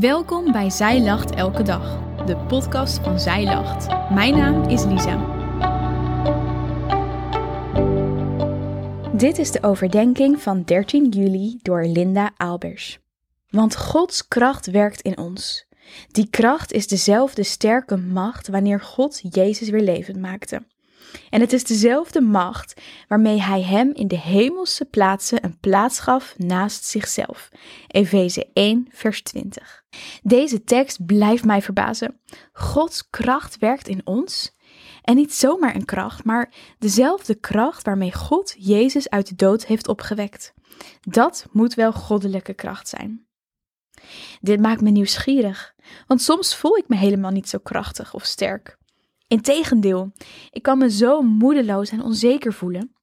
Welkom bij Zij Lacht Elke Dag, de podcast van Zij Lacht. Mijn naam is Lisa. Dit is de overdenking van 13 juli door Linda Albers. Want Gods kracht werkt in ons. Die kracht is dezelfde sterke macht wanneer God Jezus weer levend maakte. En het is dezelfde macht waarmee hij hem in de hemelse plaatsen een plaats gaf naast zichzelf. Efeze 1, vers 20. Deze tekst blijft mij verbazen. Gods kracht werkt in ons. En niet zomaar een kracht, maar dezelfde kracht waarmee God Jezus uit de dood heeft opgewekt. Dat moet wel goddelijke kracht zijn. Dit maakt me nieuwsgierig, want soms voel ik me helemaal niet zo krachtig of sterk. Integendeel, ik kan me zo moedeloos en onzeker voelen.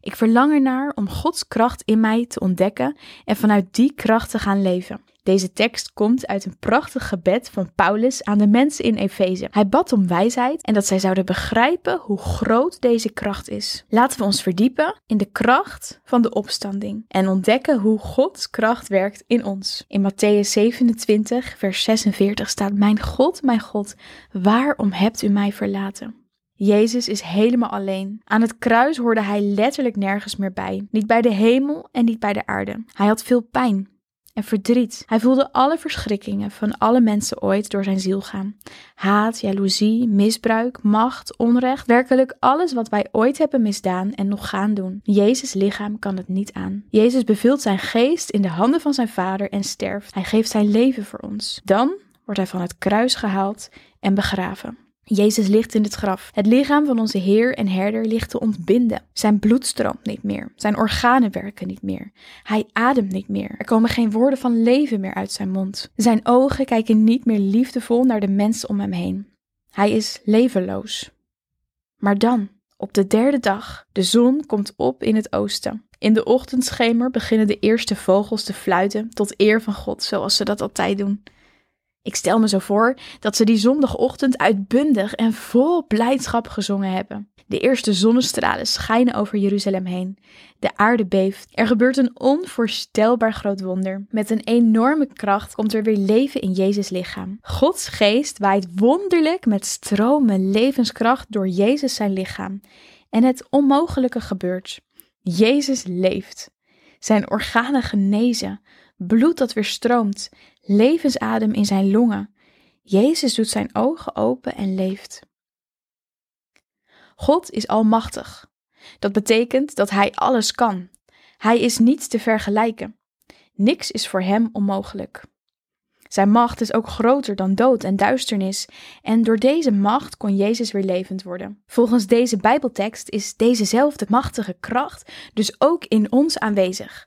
Ik verlang ernaar om Gods kracht in mij te ontdekken en vanuit die kracht te gaan leven. Deze tekst komt uit een prachtig gebed van Paulus aan de mensen in Efeze. Hij bad om wijsheid en dat zij zouden begrijpen hoe groot deze kracht is. Laten we ons verdiepen in de kracht van de opstanding en ontdekken hoe Gods kracht werkt in ons. In Matthäus 27, vers 46 staat: Mijn God, mijn God, waarom hebt u mij verlaten? Jezus is helemaal alleen. Aan het kruis hoorde hij letterlijk nergens meer bij. Niet bij de hemel en niet bij de aarde. Hij had veel pijn, en verdriet. Hij voelde alle verschrikkingen van alle mensen ooit door zijn ziel gaan. Haat, jaloezie, misbruik, macht, onrecht, werkelijk alles wat wij ooit hebben misdaan en nog gaan doen. Jezus' lichaam kan het niet aan. Jezus beveelt zijn geest in de handen van zijn vader en sterft. Hij geeft zijn leven voor ons. Dan wordt hij van het kruis gehaald en begraven. Jezus ligt in het graf. Het lichaam van onze Heer en Herder ligt te ontbinden. Zijn bloed stroomt niet meer. Zijn organen werken niet meer. Hij ademt niet meer. Er komen geen woorden van leven meer uit zijn mond. Zijn ogen kijken niet meer liefdevol naar de mensen om hem heen. Hij is levenloos. Maar dan, op de derde dag, de zon komt op in het oosten. In de ochtendschemer beginnen de eerste vogels te fluiten tot eer van God, zoals ze dat altijd doen. Ik stel me zo voor dat ze die zondagochtend uitbundig en vol blijdschap gezongen hebben. De eerste zonnestralen schijnen over Jeruzalem heen. De aarde beeft. Er gebeurt een onvoorstelbaar groot wonder. Met een enorme kracht komt er weer leven in Jezus' lichaam. Gods geest waait wonderlijk met stromen levenskracht door Jezus zijn lichaam. En het onmogelijke gebeurt. Jezus leeft. Zijn organen genezen, bloed dat weer stroomt, levensadem in zijn longen. Jezus doet zijn ogen open en leeft. God is almachtig. Dat betekent dat Hij alles kan. Hij is niet te vergelijken. Niks is voor Hem onmogelijk. Zijn macht is ook groter dan dood en duisternis, en door deze macht kon Jezus weer levend worden. Volgens deze Bijbeltekst is dezezelfde machtige kracht dus ook in ons aanwezig.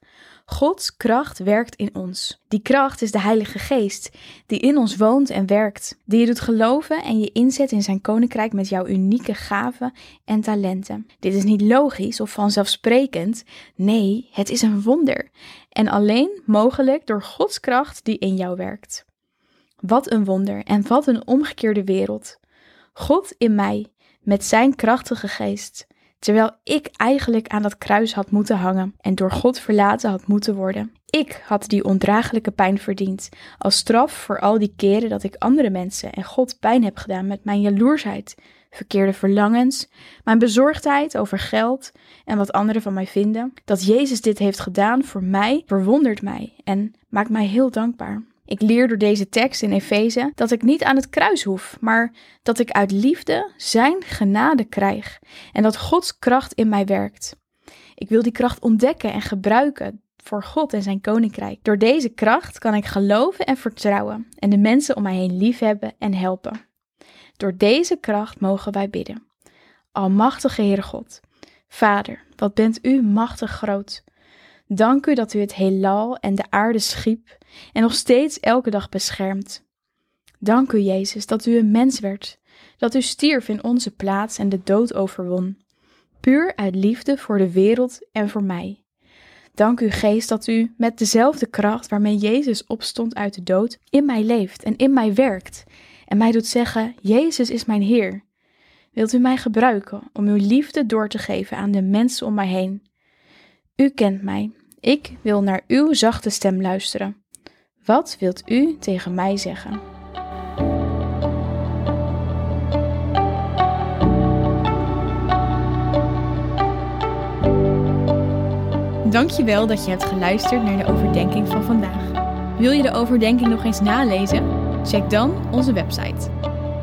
Gods kracht werkt in ons. Die kracht is de Heilige Geest, die in ons woont en werkt, die je doet geloven en je inzet in zijn koninkrijk met jouw unieke gaven en talenten. Dit is niet logisch of vanzelfsprekend, nee, het is een wonder en alleen mogelijk door Gods kracht die in jou werkt. Wat een wonder en wat een omgekeerde wereld. God in mij, met zijn krachtige geest terwijl ik eigenlijk aan dat kruis had moeten hangen en door God verlaten had moeten worden. Ik had die ondraaglijke pijn verdiend, als straf voor al die keren dat ik andere mensen en God pijn heb gedaan met mijn jaloersheid, verkeerde verlangens, mijn bezorgdheid over geld en wat anderen van mij vinden. Dat Jezus dit heeft gedaan voor mij verwondert mij en maakt mij heel dankbaar. Ik leer door deze tekst in Efeze dat ik niet aan het kruis hoef, maar dat ik uit liefde Zijn genade krijg en dat Gods kracht in mij werkt. Ik wil die kracht ontdekken en gebruiken voor God en Zijn koninkrijk. Door deze kracht kan ik geloven en vertrouwen en de mensen om mij heen liefhebben en helpen. Door deze kracht mogen wij bidden. Almachtige Heere God, Vader, wat bent U machtig groot. Dank u dat u het heelal en de aarde schiep en nog steeds elke dag beschermt. Dank u, Jezus, dat u een mens werd, dat u stierf in onze plaats en de dood overwon, puur uit liefde voor de wereld en voor mij. Dank u, Geest, dat u met dezelfde kracht waarmee Jezus opstond uit de dood in mij leeft en in mij werkt en mij doet zeggen: Jezus is mijn Heer. Wilt u mij gebruiken om uw liefde door te geven aan de mensen om mij heen? U kent mij. Ik wil naar uw zachte stem luisteren. Wat wilt u tegen mij zeggen? Dankjewel dat je hebt geluisterd naar de overdenking van vandaag. Wil je de overdenking nog eens nalezen? Check dan onze website.